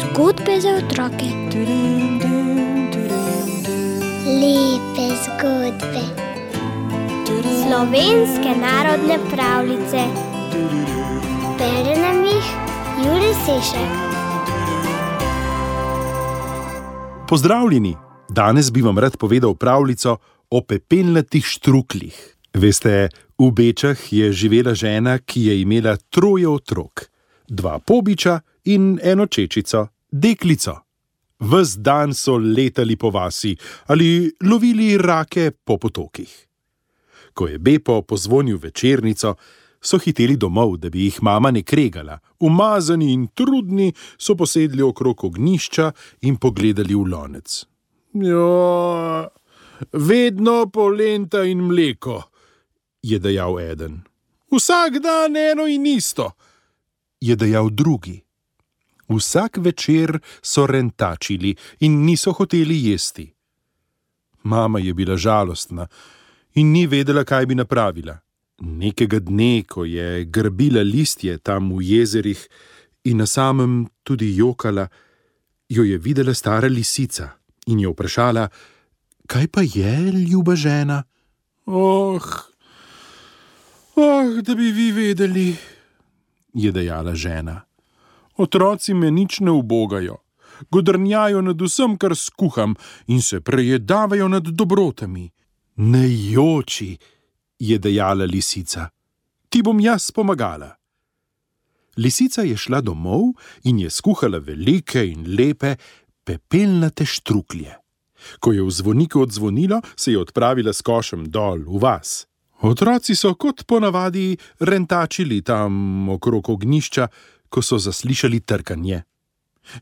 Zgodbe za otroke. Lepe zgodbe. Slovenske narodne pravljice. Bere nam jih Juri Sešek. Pozdravljeni! Danes bi vam rad povedal pravljico o pepelnatih štrukljih. Veste, v Bečah je živela žena, ki je imela troje otrok: dva pobiča in eno čečico, deklico. Ves dan so letali po vasi ali lovili rake po potokih. Ko je Bepo pozvonil večernico, so hiteli domov, da bi jih mama ne kregala. Umazani in trudni so posedli okrog ognišča in pogledali v lonec. Jo, vedno polenta in mleko, je dejal eden. Vsak dan eno in isto, je dejal drugi. Vsak večer so rentačili in niso hoteli jesti. Mama je bila žalostna in ni vedela, kaj bi napravila. Nekega dne, ko je grbila listje tam v jezerih in na samem tudi jokala, jo je videla stara lisica in jo vprašala: Kaj pa je, ljuba žena? Oh, oh, da bi vi vedeli, je dejala žena. Otroci me nič ne ubogajo, godrnjajo nad vsem, kar skuham, in se prejedavajo nad dobrotami. Ne joči, je dejala lisica, ti bom jaz pomagala. Lisica je šla domov in je skuhala velike in lepe pepelnate štruklje. Ko je v zvoniku odzvonilo, se je odpravila s košem dol v vas. Otroci so kot ponavadi rentačili tam okrog ognišča, ko so zaslišali trkanje.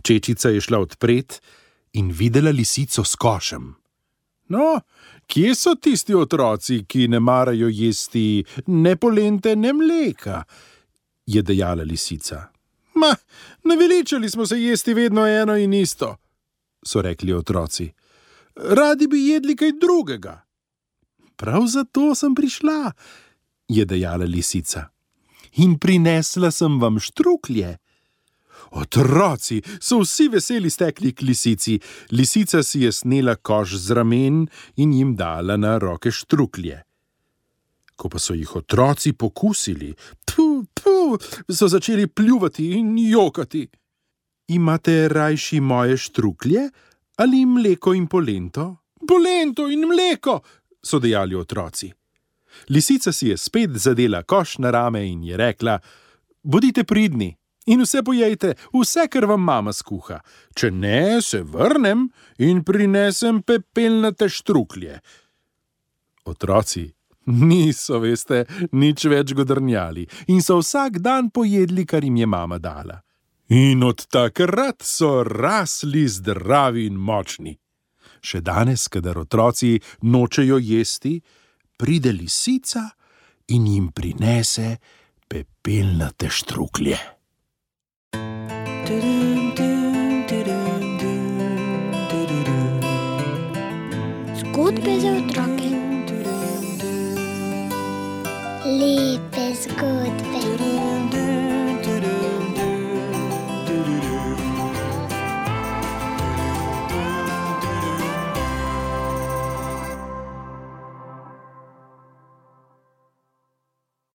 Čečica je šla odpret in videla lisico s košem. No, kje so tisti otroci, ki ne marajo jesti ne polente, ne mleka? je dejala lisica. Ma, naveličali smo se jesti vedno eno in isto, so rekli otroci. Radi bi jedli kaj drugega. Prav zato sem prišla, je dejala lisica. In prinesla sem vam štruklje. Otroci so vsi veseli stekli k lisici. Lisica si je snela koš z ramen in jim dala na roke štruklje. Ko pa so jih otroci pokusili, tu, tu, so začeli pljuvati in jokati. Imate rajši moje štruklje ali mleko in polento? Polento in mleko, so dejali otroci. Lisica si je spet zadela koš na rame in je rekla: Bodite pridni in vse pojejte, vse, kar vam mama skuha. Če ne, se vrnem in prinesem pepelnate štruklje. Otroci niso, veste, nič več godrnjali in so vsak dan pojedli, kar jim je mama dala. In od takrat so rasli zdravi in močni. Še danes, kadar otroci nočejo jesti, pride lisica in jim prinese pepelnate štruklje. Zgodbe za otroke. Lepe zgodbe.